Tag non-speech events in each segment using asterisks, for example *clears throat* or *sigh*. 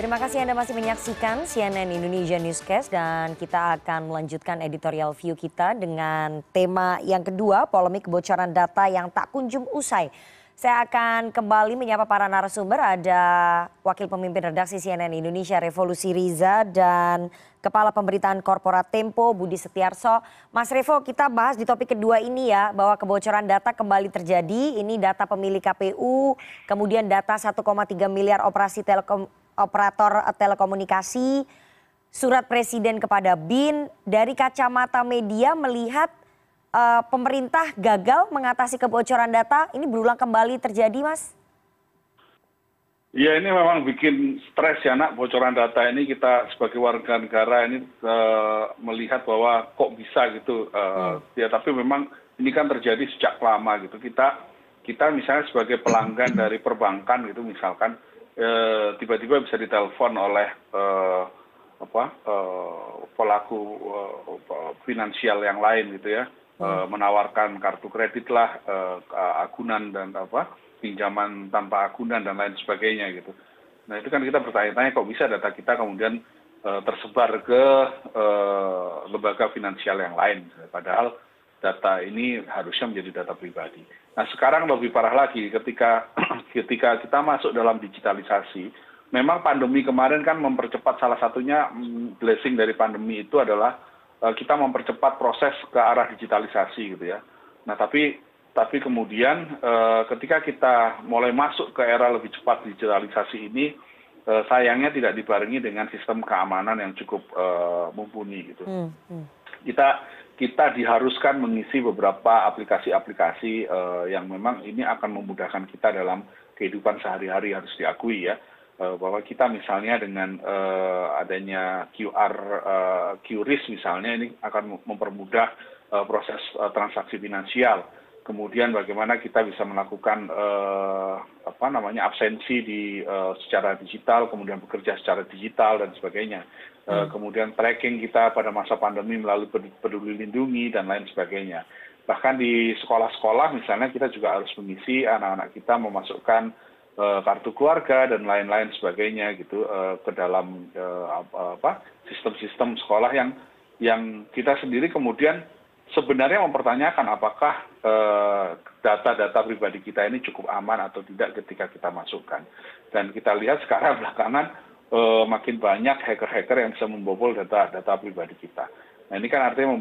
Terima kasih Anda masih menyaksikan CNN Indonesia Newscast dan kita akan melanjutkan editorial view kita dengan tema yang kedua, polemik kebocoran data yang tak kunjung usai. Saya akan kembali menyapa para narasumber. Ada Wakil Pemimpin Redaksi CNN Indonesia Revolusi Riza dan Kepala Pemberitaan Korporat Tempo Budi Setiarso. Mas Revo, kita bahas di topik kedua ini ya, bahwa kebocoran data kembali terjadi. Ini data pemilik KPU, kemudian data 1,3 miliar operasi telekom, operator telekomunikasi, surat presiden kepada BIN. Dari kacamata media melihat uh, pemerintah gagal mengatasi kebocoran data ini berulang kembali terjadi mas? Ya ini memang bikin stres ya nak bocoran data ini kita sebagai warga negara ini uh, melihat bahwa kok bisa gitu uh, hmm. ya tapi memang ini kan terjadi sejak lama gitu kita kita misalnya sebagai pelanggan *clears throat* dari perbankan gitu misalkan tiba-tiba bisa ditelepon oleh apa uh, pelaku finansial yang lain gitu ya. Eh, menawarkan kartu kredit lah eh, agunan dan apa pinjaman tanpa agunan dan lain sebagainya gitu. Nah itu kan kita bertanya-tanya kok bisa data kita kemudian tersebar ke lembaga finansial yang lain? Padahal data ini harusnya menjadi data pribadi nah sekarang lebih parah lagi ketika *clears throat* ketika kita masuk dalam digitalisasi memang pandemi kemarin kan mempercepat salah satunya mm, blessing dari pandemi itu adalah Eh, kita mempercepat proses ke arah digitalisasi gitu ya. Nah tapi tapi kemudian eh, ketika kita mulai masuk ke era lebih cepat digitalisasi ini eh, sayangnya tidak dibarengi dengan sistem keamanan yang cukup mumpuni gitu. Hmm, hmm. Kita kita diharuskan mengisi beberapa aplikasi-aplikasi yang memang ini akan memudahkan kita dalam kehidupan sehari-hari harus diakui ya Eh, bahwa kita misalnya dengan uh, adanya QR QRIS misalnya ini akan mempermudah proses transaksi finansial. Kemudian bagaimana kita bisa melakukan apa namanya absensi di secara digital, kemudian bekerja secara digital dan sebagainya. Uh, hmm. Kemudian tracking kita pada masa pandemi melalui peduli lindungi dan lain sebagainya. Bahkan di sekolah-sekolah misalnya kita juga harus mengisi anak-anak kita memasukkan Eh, kartu keluarga dan lain lain sebagainya gitu eh, ke dalam eh, apa sistem sistem sekolah yang yang kita sendiri kemudian sebenarnya mempertanyakan apakah data data pribadi kita ini cukup aman atau tidak ketika kita masukkan dan kita lihat sekarang belakangan makin banyak hacker-hacker yang bisa membobol data data pribadi kita. Nah ini kan artinya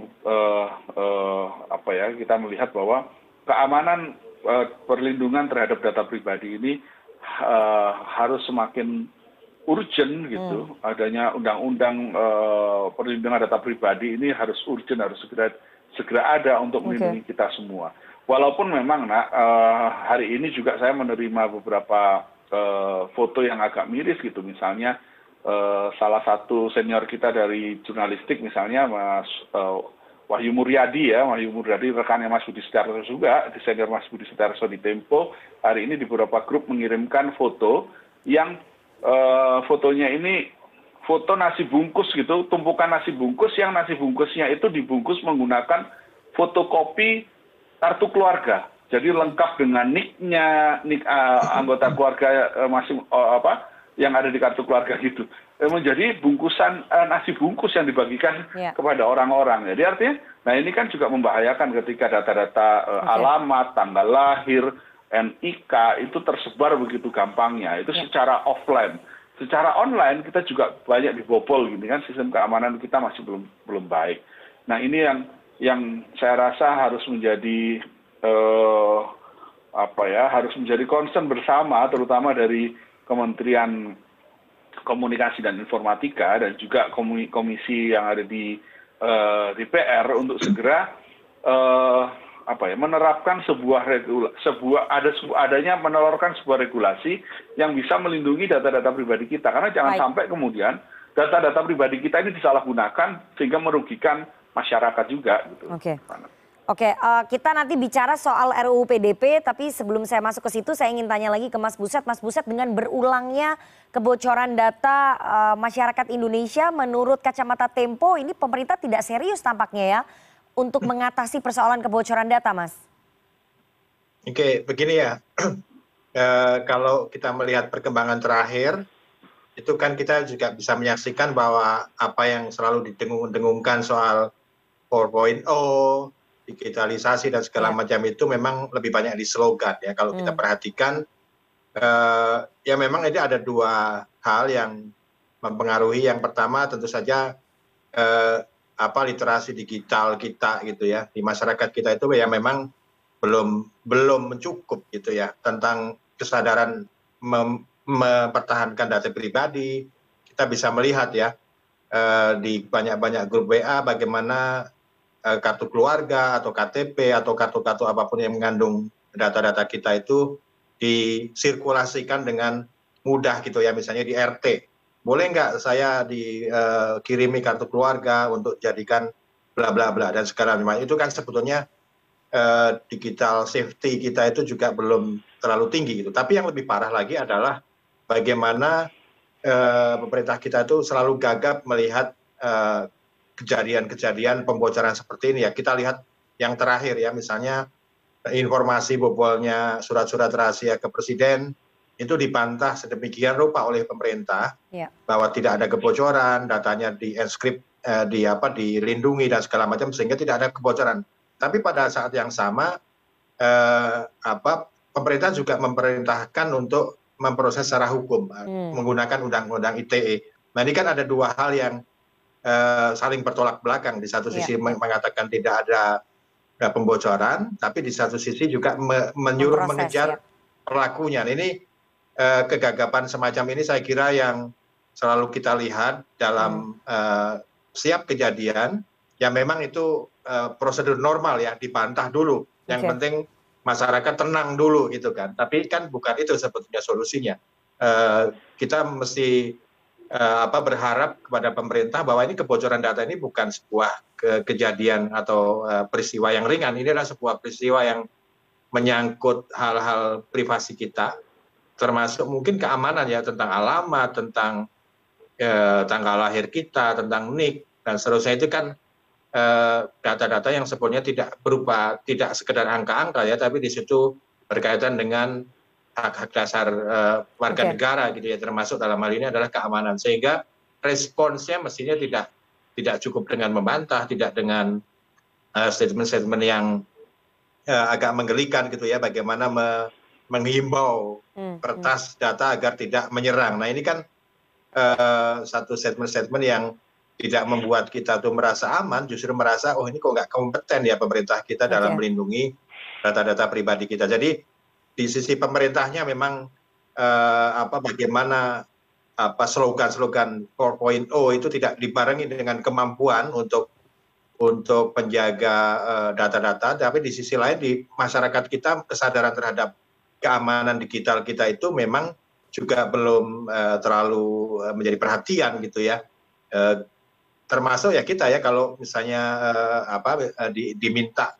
apa ya kita melihat bahwa keamanan perlindungan terhadap data pribadi ini uh, harus semakin urgent gitu hmm. adanya undang-undang uh, perlindungan data pribadi ini harus urgent harus segera segera ada untuk melindungi okay. kita semua walaupun memang nak uh, hari ini juga saya menerima beberapa foto yang agak miris gitu. Misalnya uh, salah satu senior kita dari jurnalistik misalnya mas uh, Wahyu Muryadi ya, Wahyu Muryadi rekannya Mas Budi Setiarso juga, desainer Mas Budi Setiarso di Tempo, hari ini di beberapa grup mengirimkan foto yang fotonya ini foto nasi bungkus gitu, tumpukan nasi bungkus yang nasi bungkusnya itu dibungkus menggunakan fotokopi kartu keluarga. Jadi lengkap dengan nicknya, nick uh, anggota keluarga uh, masing uh, apa yang ada di kartu keluarga gitu. Eh, menjadi bungkusan eh, nasi bungkus yang dibagikan ya. kepada orang-orang. Jadi artinya, nah ini kan juga membahayakan ketika data-data uh, okay. alamat, tanggal lahir, NIK itu tersebar begitu gampangnya. Itu ya. secara offline. Secara online kita juga banyak dibobol gitu kan sistem keamanan kita masih belum belum baik. Nah ini yang yang saya rasa harus menjadi apa ya harus menjadi concern bersama terutama dari Kementerian komunikasi dan informatika dan juga komisi yang ada di eh, DPR untuk segera uh, apa ya menerapkan sebuah regula, sebuah ada adanya menelurkan sebuah regulasi yang bisa melindungi data-data pribadi kita karena jangan Baik. sampai kemudian data-data pribadi kita ini disalahgunakan sehingga merugikan masyarakat juga gitu. Oke. Okay. Oke, uh, kita nanti bicara soal RUU PDP, tapi sebelum saya masuk ke situ, saya ingin tanya lagi ke Mas Buset. Mas Buset, dengan berulangnya kebocoran data uh, masyarakat Indonesia, menurut kacamata Tempo, ini pemerintah tidak serius tampaknya ya untuk mengatasi persoalan kebocoran data, Mas. Oke, begini ya. uh, *clears throat* kalau kita melihat perkembangan terakhir, itu kan kita juga bisa menyaksikan bahwa apa yang selalu didengung-dengungkan soal 4.0, digitalisasi dan segala Ya. macam itu memang lebih banyak di slogan ya. Kalau kita Hmm. perhatikan eh, ya memang ini ada dua hal yang mempengaruhi. Yang pertama tentu saja eh, apa literasi digital kita gitu ya di masyarakat kita itu ya memang belum belum mencukup gitu ya tentang kesadaran mem- mempertahankan data pribadi. Kita bisa melihat ya eh, di banyak-banyak grup WA bagaimana kartu keluarga atau KTP atau kartu-kartu apa pun yang mengandung data-data kita itu disirkulasikan dengan mudah gitu ya misalnya di RT boleh nggak saya dikirimi kartu keluarga untuk jadikan bla bla bla dan segala macam? Itu kan sebetulnya eh, digital safety kita itu juga belum terlalu tinggi gitu. Tapi yang lebih parah lagi adalah bagaimana eh, pemerintah kita itu selalu gagap melihat eh, kejadian-kejadian pembocoran seperti ini ya kita lihat yang terakhir ya misalnya informasi bobolnya surat-surat rahasia ke presiden itu dibantah sedemikian rupa oleh pemerintah Ya. bahwa tidak ada kebocoran, datanya di enskrip, eh, di apa dilindungi dan segala macam sehingga tidak ada kebocoran. Tapi pada saat yang sama eh, apa pemerintah juga memerintahkan untuk memproses secara hukum Hmm. menggunakan undang-undang ITE. Nah ini kan ada dua hal yang saling bertolak belakang. Di satu sisi meng- mengatakan tidak ada pembocoran, tapi di satu sisi juga me- menyuruh mengejar ya. pelakunya. Ini eh, kegagapan semacam ini saya kira yang selalu kita lihat dalam eh, setiap kejadian. Ya memang itu eh, prosedur normal ya dibantah dulu. Yang penting masyarakat tenang dulu gitu kan. Tapi kan bukan itu sebetulnya solusinya. Eh, kita mesti eh, apa berharap kepada pemerintah bahwa ini kebocoran data ini bukan sebuah ke- kejadian atau eh, peristiwa yang ringan. Ini adalah sebuah peristiwa yang menyangkut hal-hal privasi kita, termasuk mungkin keamanan ya tentang alamat, tentang eh, tanggal lahir kita, tentang nik dan seterusnya itu kan eh, data-data yang sebetulnya tidak berupa tidak sekedar angka-angka ya, tapi di situ berkaitan dengan hak-hak dasar eh, warga Oke. negara gitu ya, termasuk dalam hal ini adalah keamanan sehingga responsnya mestinya tidak tidak cukup dengan membantah, tidak dengan eh, statement-statement yang eh, agak menggelikan gitu ya, bagaimana me- menghimbau Hmm, hmm. kertas data agar tidak menyerang. Nah ini kan eh, satu statement-statement yang tidak membuat kita tuh merasa aman, justru merasa oh ini kok nggak kompeten ya pemerintah kita dalam Oke. melindungi data-data pribadi kita. Jadi di sisi pemerintahnya memang eh, bagaimana apa slogan-slogan 4.0 itu tidak dibarengi dengan kemampuan untuk untuk menjaga eh, data-data, tapi di sisi lain di masyarakat kita kesadaran terhadap keamanan digital kita itu memang juga belum eh, terlalu menjadi perhatian gitu ya. Termasuk ya kita ya kalau misalnya apa di- diminta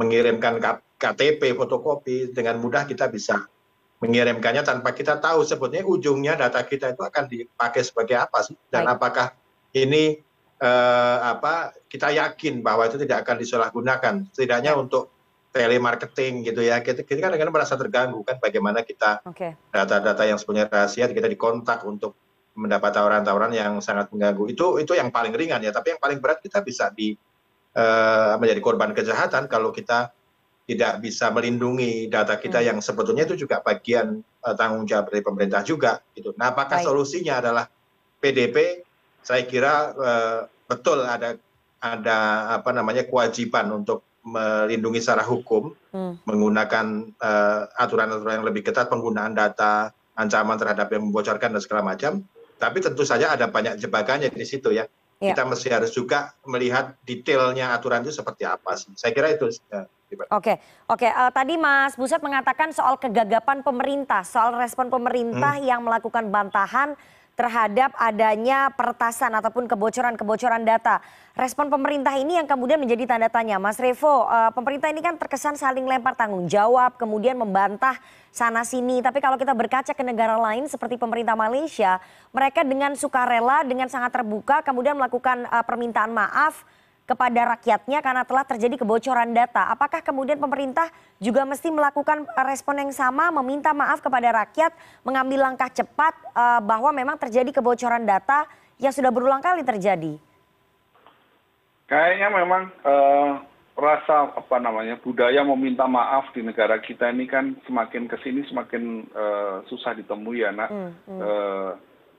mengirimkan KTP fotokopi dengan mudah kita bisa mengirimkannya tanpa kita tahu sebetulnya ujungnya data kita itu akan dipakai sebagai apa sih dan Baik. apakah ini eh, apa kita yakin bahwa itu tidak akan disalahgunakan setidaknya Ya. untuk telemarketing gitu ya kita, kita kan kadang merasa terganggu kan bagaimana kita data-data yang sebenarnya rahasia kita dikontak untuk mendapat tawaran-tawaran yang sangat mengganggu itu itu yang paling ringan ya tapi yang paling berat kita bisa di menjadi korban kejahatan kalau kita tidak bisa melindungi data kita Hmm. yang sebetulnya itu juga bagian eh, tanggung jawab dari pemerintah juga gitu. Nah, apakah Baik. solusinya adalah PDP? Saya kira eh, betul ada ada apa namanya kewajiban untuk melindungi secara hukum Hmm. menggunakan eh, aturan-aturan yang lebih ketat penggunaan data, ancaman terhadap yang membocorkan dan segala macam. Tapi tentu saja ada banyak jebakannya di situ ya. Ya. Kita mesti harus juga melihat detailnya aturan itu seperti apa sih. Saya kira itu. Oke, oke. eh, tadi Mas Buset mengatakan soal kegagapan pemerintah, soal respon pemerintah Hmm. yang melakukan bantahan terhadap adanya peretasan ataupun kebocoran-kebocoran data. Respon pemerintah ini yang kemudian menjadi tanda tanya. Mas Revo, eh, pemerintah ini kan terkesan saling lempar tanggung jawab, kemudian membantah sana sini. Tapi kalau kita berkaca ke negara lain seperti pemerintah Malaysia, mereka dengan sukarela, dengan sangat terbuka, kemudian melakukan eh, permintaan maaf kepada rakyatnya karena telah terjadi kebocoran data. Apakah kemudian pemerintah juga mesti melakukan respon yang sama, meminta maaf kepada rakyat, mengambil langkah cepat uh, bahwa memang terjadi kebocoran data yang sudah berulang kali terjadi? Kayaknya memang uh, rasa apa namanya budaya meminta maaf di negara kita ini kan semakin ke sini semakin uh, susah ditemui ya nak. Hmm, hmm. Uh,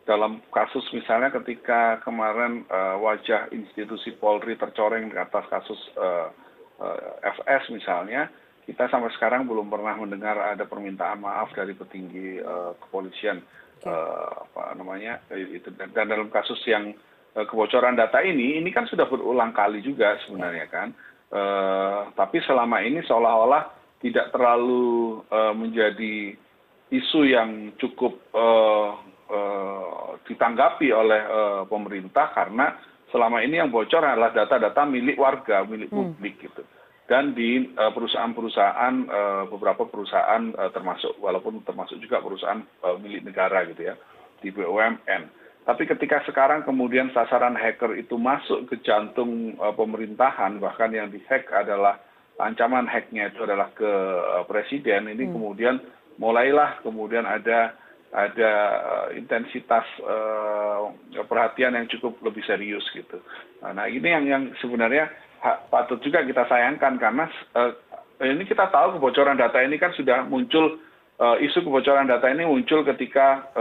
dalam kasus misalnya ketika kemarin uh, wajah institusi Polri tercoreng di atas kasus uh, uh, FS misalnya, kita sampai sekarang belum pernah mendengar ada permintaan maaf dari petinggi uh, kepolisian uh, apa namanya itu. Dan, dalam kasus yang uh, kebocoran data ini, ini kan sudah berulang kali juga sebenarnya kan, uh, tapi selama ini seolah-olah tidak terlalu uh, menjadi isu yang cukup uh, Eh, ditanggapi oleh eh, pemerintah karena selama ini yang bocor adalah data-data milik warga, milik hmm. publik gitu. Dan di eh, perusahaan-perusahaan beberapa perusahaan termasuk walaupun termasuk juga perusahaan milik negara gitu ya di BUMN. Tapi ketika sekarang kemudian sasaran hacker itu masuk ke jantung pemerintahan bahkan yang dihack adalah ancaman hacknya itu adalah ke presiden ini hmm. kemudian mulailah kemudian ada ada eh, intensitas uh, perhatian yang cukup lebih serius gitu. Nah ini yang yang sebenarnya patut juga kita sayangkan karena uh, ini kita tahu kebocoran data ini kan sudah muncul isu kebocoran data ini muncul ketika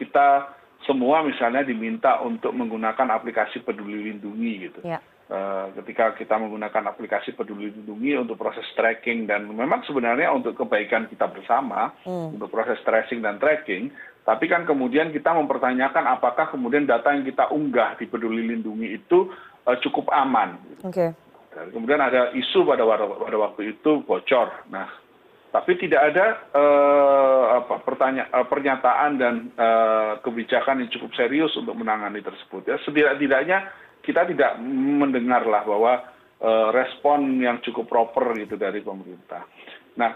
kita semua misalnya diminta untuk menggunakan aplikasi peduli lindungi gitu. Ya. Uh, ketika kita menggunakan aplikasi peduli lindungi untuk proses tracking dan memang sebenarnya untuk kebaikan kita bersama hmm. untuk proses tracing dan tracking tapi kan kemudian kita mempertanyakan apakah kemudian data yang kita unggah di peduli lindungi itu uh, cukup aman. Okay. kemudian ada isu pada, pada waktu itu bocor. Nah, tapi tidak ada uh, apa, pertanya, uh, pernyataan dan uh, kebijakan yang cukup serius untuk menangani tersebut. Ya, setidak-tidaknya kita tidak mendengarlah bahwa uh, respon yang cukup proper gitu dari pemerintah. Nah,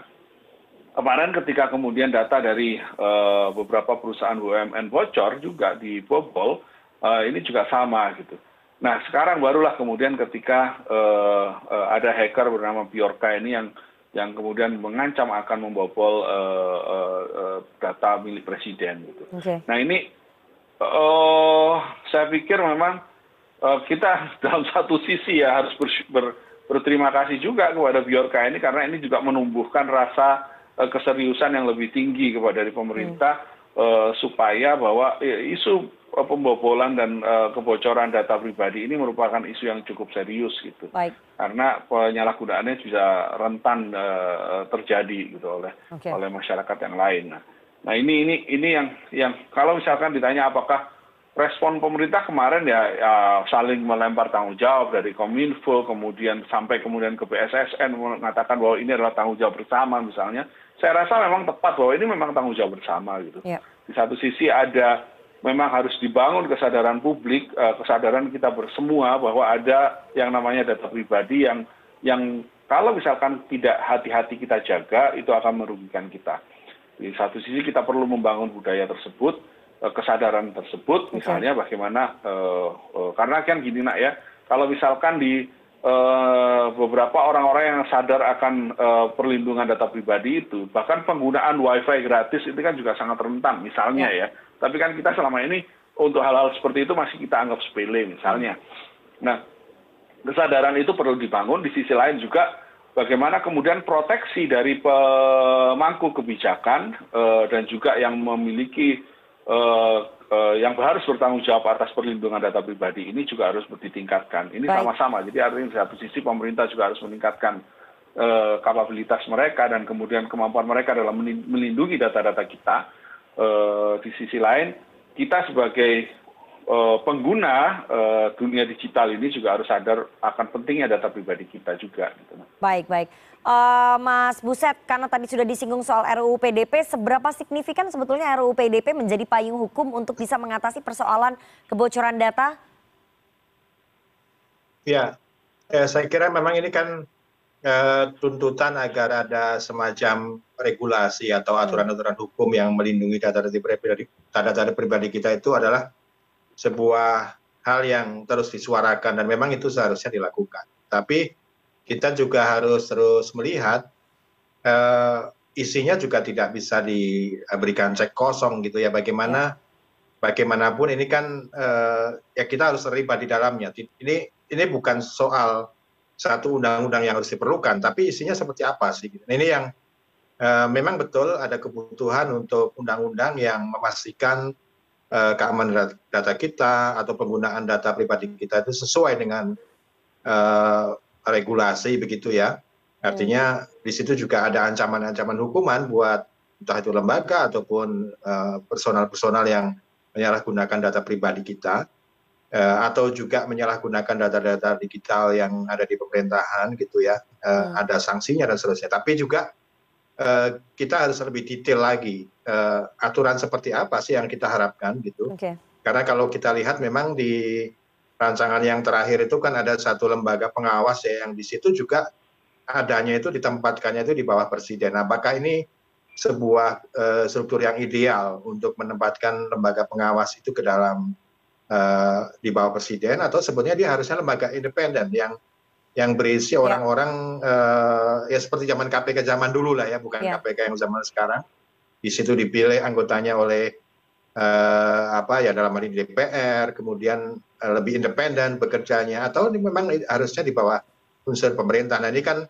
kemarin ketika kemudian data dari uh, beberapa perusahaan BUMN bocor juga dibobol, uh, ini juga sama gitu. Nah, sekarang barulah kemudian ketika uh, uh, ada hacker bernama Bjorka ini yang yang kemudian mengancam akan membobol uh, uh, uh, data milik presiden gitu. Okay. Nah ini uh, saya pikir memang kita *laughs* dalam satu sisi ya harus ber, ber, berterima kasih juga kepada Bjorka ini karena ini juga menumbuhkan rasa uh, keseriusan yang lebih tinggi kepada dari pemerintah hmm. uh, supaya bahwa uh, isu pembobolan dan kebocoran data pribadi ini merupakan isu yang cukup serius gitu. Baik. Karena penyalahgunaannya bisa rentan terjadi gitu oleh okay. oleh masyarakat yang lain. Nah, nah ini ini ini yang yang kalau misalkan ditanya apakah respon pemerintah kemarin ya, ya saling melempar tanggung jawab dari Kominfo kemudian sampai kemudian ke BSSN mengatakan bahwa ini adalah tanggung jawab bersama misalnya. Saya rasa memang tepat bahwa ini memang tanggung jawab bersama gitu. Ya. Di satu sisi ada memang harus dibangun kesadaran publik, uh, kesadaran kita bersemua bahwa ada yang namanya data pribadi yang yang kalau misalkan tidak hati-hati kita jaga itu akan merugikan kita. Di satu sisi kita perlu membangun budaya tersebut, kesadaran tersebut, misalnya bagaimana uh, uh, karena kan gini nak ya, kalau misalkan di uh, beberapa orang-orang yang sadar akan uh, perlindungan data pribadi itu, bahkan penggunaan WiFi gratis itu kan juga sangat rentan, misalnya yeah. ya. Tapi kan kita selama ini untuk hal hal seperti itu masih kita anggap sepele misalnya. Nah kesadaran itu perlu dibangun di sisi lain juga bagaimana kemudian proteksi dari pemangku kebijakan eh, dan juga yang memiliki eh, eh, yang harus bertanggung jawab atas perlindungan data pribadi ini juga harus ditingkatkan. Ini sama-sama. Jadi artinya di satu sisi pemerintah juga harus meningkatkan kapabilitas mereka dan kemudian kemampuan mereka dalam melindungi data-data kita. Eh, di sisi lain kita sebagai eh, pengguna eh, dunia digital ini juga harus sadar akan pentingnya data pribadi kita juga. Gitu. Baik, baik. Uh, Mas Buset, karena tadi sudah disinggung soal RUU PDP, seberapa signifikan sebetulnya RUU PDP menjadi payung hukum untuk bisa mengatasi persoalan kebocoran data? Ya, ya saya kira memang ini kan Eh, tuntutan agar ada semacam regulasi atau hmm. aturan-aturan hukum yang melindungi data data pribadi data data pribadi kita itu adalah sebuah hal yang terus disuarakan dan memang itu seharusnya dilakukan. Tapi kita juga harus terus melihat uh, isinya juga tidak bisa diberikan cek kosong gitu ya. Bagaimana bagaimanapun ini kan uh, ya kita harus terlibat di dalamnya. Ini ini bukan soal satu undang-undang yang harus diperlukan, tapi isinya seperti apa sih? Nah, ini yang uh, memang betul ada kebutuhan untuk undang-undang yang memastikan keamanan data kita atau penggunaan data pribadi kita itu sesuai dengan uh, regulasi begitu ya. Artinya hmm. di situ juga ada ancaman-ancaman hukuman buat entah itu lembaga ataupun personal-personal uh, yang menyalahgunakan data pribadi kita uh, atau juga menyalahgunakan data-data digital yang ada di pemerintahan gitu ya uh, hmm. ada sanksinya dan seterusnya tapi juga kita harus lebih detail lagi uh, aturan seperti apa sih yang kita harapkan gitu okay. karena kalau kita lihat memang di rancangan yang terakhir itu kan ada satu lembaga pengawas ya yang di situ juga adanya itu ditempatkannya itu di bawah presiden. Apakah ini sebuah uh, struktur yang ideal untuk menempatkan lembaga pengawas itu ke dalam uh, di bawah presiden atau sebetulnya dia harusnya lembaga independen yang yang berisi ya. orang-orang ya. uh, ya seperti zaman KPK zaman dulu lah ya bukan ya. KPK yang zaman sekarang di situ dipilih anggotanya oleh uh, apa ya dalam hal ini DPR kemudian uh, lebih independen bekerjanya atau memang harusnya di bawah unsur pemerintah nah ini kan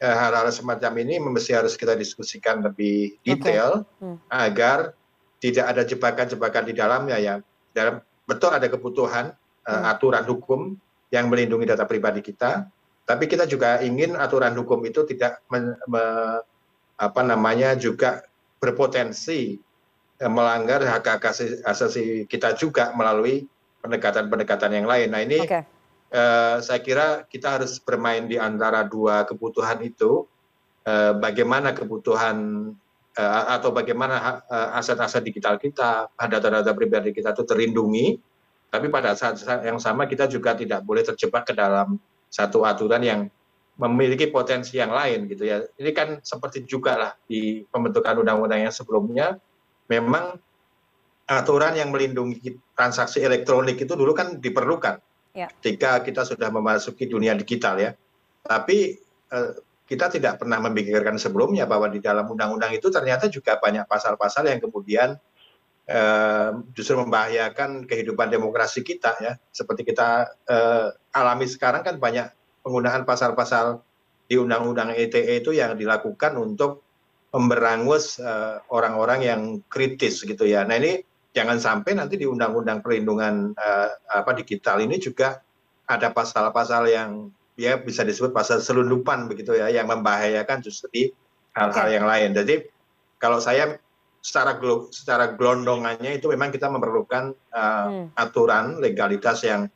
hal-hal semacam ini mesti harus kita diskusikan lebih detail okay. hmm. agar tidak ada jebakan-jebakan di dalamnya ya. Dalam betul ada kebutuhan uh, hmm. aturan hukum yang melindungi data pribadi kita, tapi kita juga ingin aturan hukum itu tidak me, me, apa namanya juga berpotensi uh, melanggar hak asasi kita juga melalui pendekatan-pendekatan yang lain. Nah ini okay Eh, saya kira kita harus bermain di antara dua kebutuhan itu eh, bagaimana kebutuhan eh, atau bagaimana aset-aset digital kita data-data pribadi kita itu terlindungi tapi pada saat yang sama kita juga tidak boleh terjebak ke dalam satu aturan yang memiliki potensi yang lain gitu ya. Ini kan seperti juga lah di pembentukan undang-undang yang sebelumnya memang aturan yang melindungi transaksi elektronik itu dulu kan diperlukan Ya. ketika kita sudah memasuki dunia digital ya. Tapi eh, kita tidak pernah memikirkan sebelumnya bahwa di dalam undang-undang itu ternyata juga banyak pasal-pasal yang kemudian eh, justru membahayakan kehidupan demokrasi kita ya. Seperti kita eh, alami sekarang kan banyak penggunaan pasal-pasal di undang-undang ETE itu yang dilakukan untuk memberangus orang-orang yang kritis gitu ya. Nah ini jangan sampai nanti di undang-undang perlindungan uh, apa digital ini juga ada pasal-pasal yang ya bisa disebut pasal selundupan begitu ya yang membahayakan justru di hal-hal yang lain. Jadi kalau saya secara secara gelondongannya itu memang kita memerlukan uh, hmm. aturan legalitas yang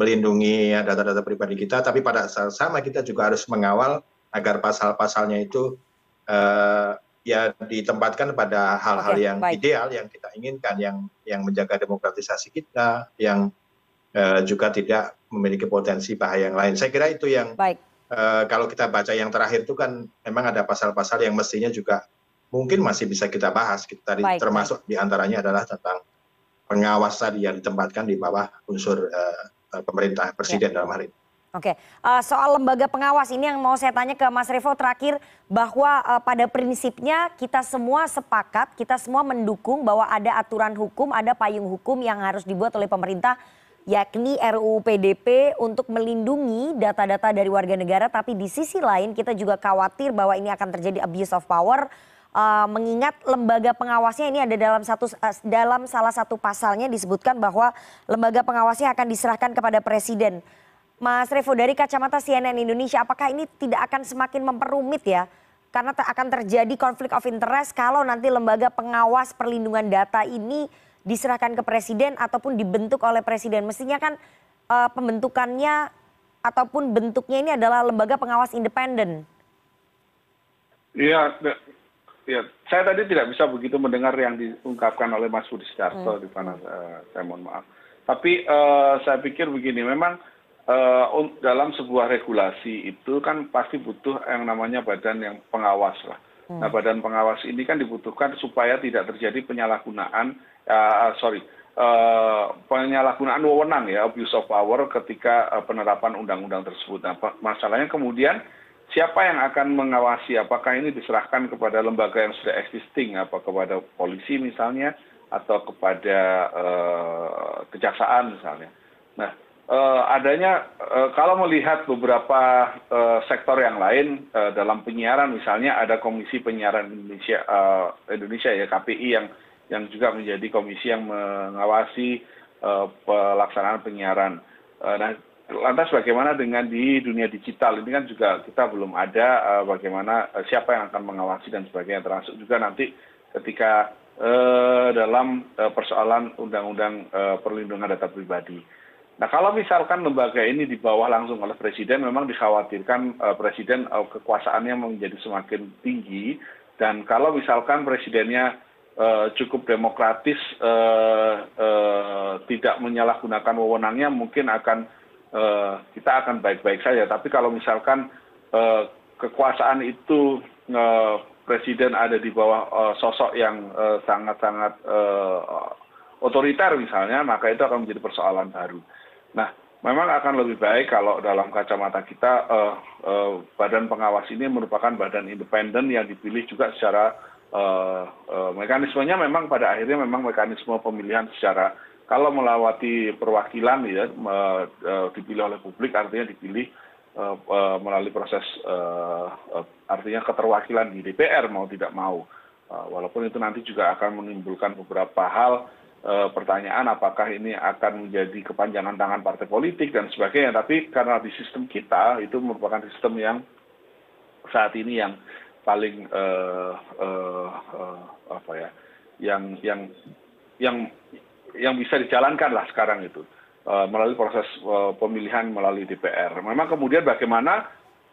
melindungi data-data pribadi kita, tapi pada saat sama kita juga harus mengawal agar pasal-pasalnya itu uh, ya ditempatkan pada hal-hal yang ideal yang kita inginkan yang yang menjaga demokratisasi kita yang uh, juga tidak memiliki potensi bahaya yang lain saya kira itu yang baik. Uh, kalau kita baca yang terakhir itu kan memang ada pasal-pasal yang mestinya juga mungkin masih bisa kita bahas kita baik, termasuk baik. di antaranya adalah tentang pengawas tadi yang ditempatkan di bawah unsur uh, pemerintah presiden dalam hal ini. Oke, uh, soal lembaga pengawas ini yang mau saya tanya ke Mas Revo terakhir bahwa uh, pada prinsipnya kita semua sepakat, kita semua mendukung bahwa ada aturan hukum, ada payung hukum yang harus dibuat oleh pemerintah yakni RUU PDP untuk melindungi data-data dari warga negara. Tapi di sisi lain kita juga khawatir bahwa ini akan terjadi abuse of power mengingat lembaga pengawasnya ini ada dalam satu uh, dalam salah satu pasalnya disebutkan bahwa lembaga pengawasnya akan diserahkan kepada presiden. Mas Revo dari kacamata CNN Indonesia, apakah ini tidak akan semakin memperumit ya? Karena akan terjadi konflik of interest kalau nanti lembaga pengawas perlindungan data ini diserahkan ke presiden ataupun dibentuk oleh presiden. Mestinya kan uh, pembentukannya ataupun bentuknya ini adalah lembaga pengawas independen. Iya, ya, saya tadi tidak bisa begitu mendengar yang diungkapkan oleh Mas Budi Setiarto hmm. di mana uh, saya mohon maaf. Tapi uh, saya pikir begini, memang Eh, dalam sebuah regulasi itu kan pasti butuh yang namanya badan yang pengawas lah. Nah hmm. badan pengawas ini kan dibutuhkan supaya tidak terjadi penyalahgunaan, sorry, penyalahgunaan wewenang ya abuse of power ketika penerapan undang-undang tersebut. Nah, masalahnya kemudian siapa yang akan mengawasi apakah ini diserahkan kepada lembaga yang sudah existing apa kepada polisi misalnya atau kepada uh, kejaksaan misalnya. Nah, uh, adanya uh, kalau melihat beberapa sektor yang lain dalam penyiaran misalnya ada Komisi Penyiaran Indonesia Indonesia ya KPI yang yang juga menjadi komisi yang mengawasi pelaksanaan penyiaran. Nah, lantas bagaimana dengan di dunia digital? Ini kan juga kita belum ada uh, bagaimana uh, siapa yang akan mengawasi dan sebagainya. Termasuk juga nanti ketika uh, dalam persoalan undang-undang perlindungan data pribadi. Nah kalau misalkan lembaga ini di bawah langsung oleh presiden memang dikhawatirkan presiden kekuasaannya menjadi semakin tinggi. Dan kalau misalkan presidennya cukup demokratis tidak menyalahgunakan wewenangnya mungkin akan kita akan baik-baik saja. Tapi kalau misalkan uh, kekuasaan itu uh, presiden ada di bawah sosok yang sangat-sangat uh, otoriter misalnya maka itu akan menjadi persoalan baru. Nah memang akan lebih baik kalau dalam kacamata kita badan pengawas ini merupakan badan independen yang dipilih juga secara mekanismenya memang pada akhirnya memang mekanisme pemilihan secara kalau melewati perwakilan ya uh, dipilih oleh publik artinya dipilih uh, uh, melalui proses artinya keterwakilan di DPR mau tidak mau. Walaupun itu nanti juga akan menimbulkan beberapa hal pertanyaan apakah ini akan menjadi kepanjangan tangan partai politik dan sebagainya. Tapi karena di sistem kita itu merupakan sistem yang saat ini yang paling uh, apa ya yang yang yang yang bisa dijalankan lah sekarang itu uh, melalui proses uh, pemilihan melalui DPR. Memang kemudian bagaimana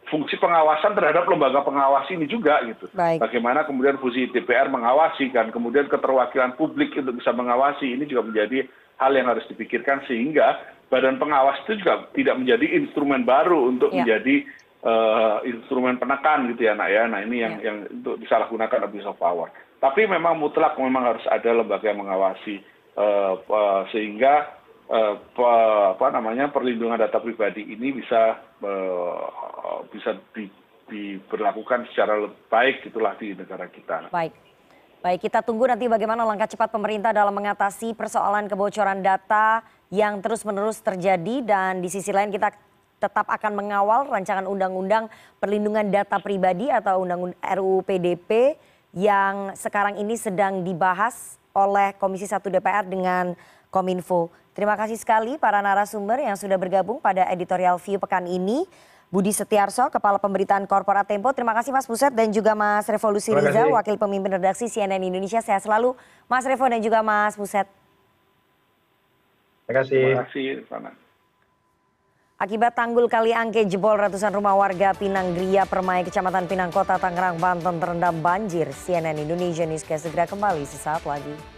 fungsi pengawasan terhadap lembaga pengawas ini juga gitu. Baik. Bagaimana kemudian fungsi DPR mengawasi kan, kemudian keterwakilan publik untuk bisa mengawasi ini juga menjadi hal yang harus dipikirkan sehingga badan pengawas itu juga tidak menjadi instrumen baru untuk Ya. menjadi uh, instrumen penekan gitu ya nak ya. Nah ini yang Ya. yang untuk disalahgunakan abuse of power. Tapi memang mutlak memang harus ada lembaga yang mengawasi sehingga uh, pe- apa namanya perlindungan data pribadi ini bisa bisa di, diberlakukan secara baik itulah di negara kita. Baik. Kita tunggu nanti bagaimana langkah cepat pemerintah dalam mengatasi persoalan kebocoran data yang terus-menerus terjadi dan di sisi lain kita tetap akan mengawal rancangan undang-undang perlindungan data pribadi atau undang RUU PDP yang sekarang ini sedang dibahas oleh Komisi 1 DPR dengan Kominfo. Terima kasih sekali para narasumber yang sudah bergabung pada editorial view pekan ini. Budi Setiarso, Kepala Pemberitaan Korporat Tempo. Terima kasih Mas Buset dan juga Mas Revolusi Riza. Wakil Pemimpin Redaksi CNN Indonesia. Sehat selalu Mas Revo dan juga Mas Buset. Terima kasih. Terima kasih. Akibat tanggul kali angke jebol ratusan rumah warga Pinang Gria Permai, Kecamatan Pinang Kota, Tangerang, Banten terendam banjir. CNN Indonesia Newscast segera kembali sesaat lagi.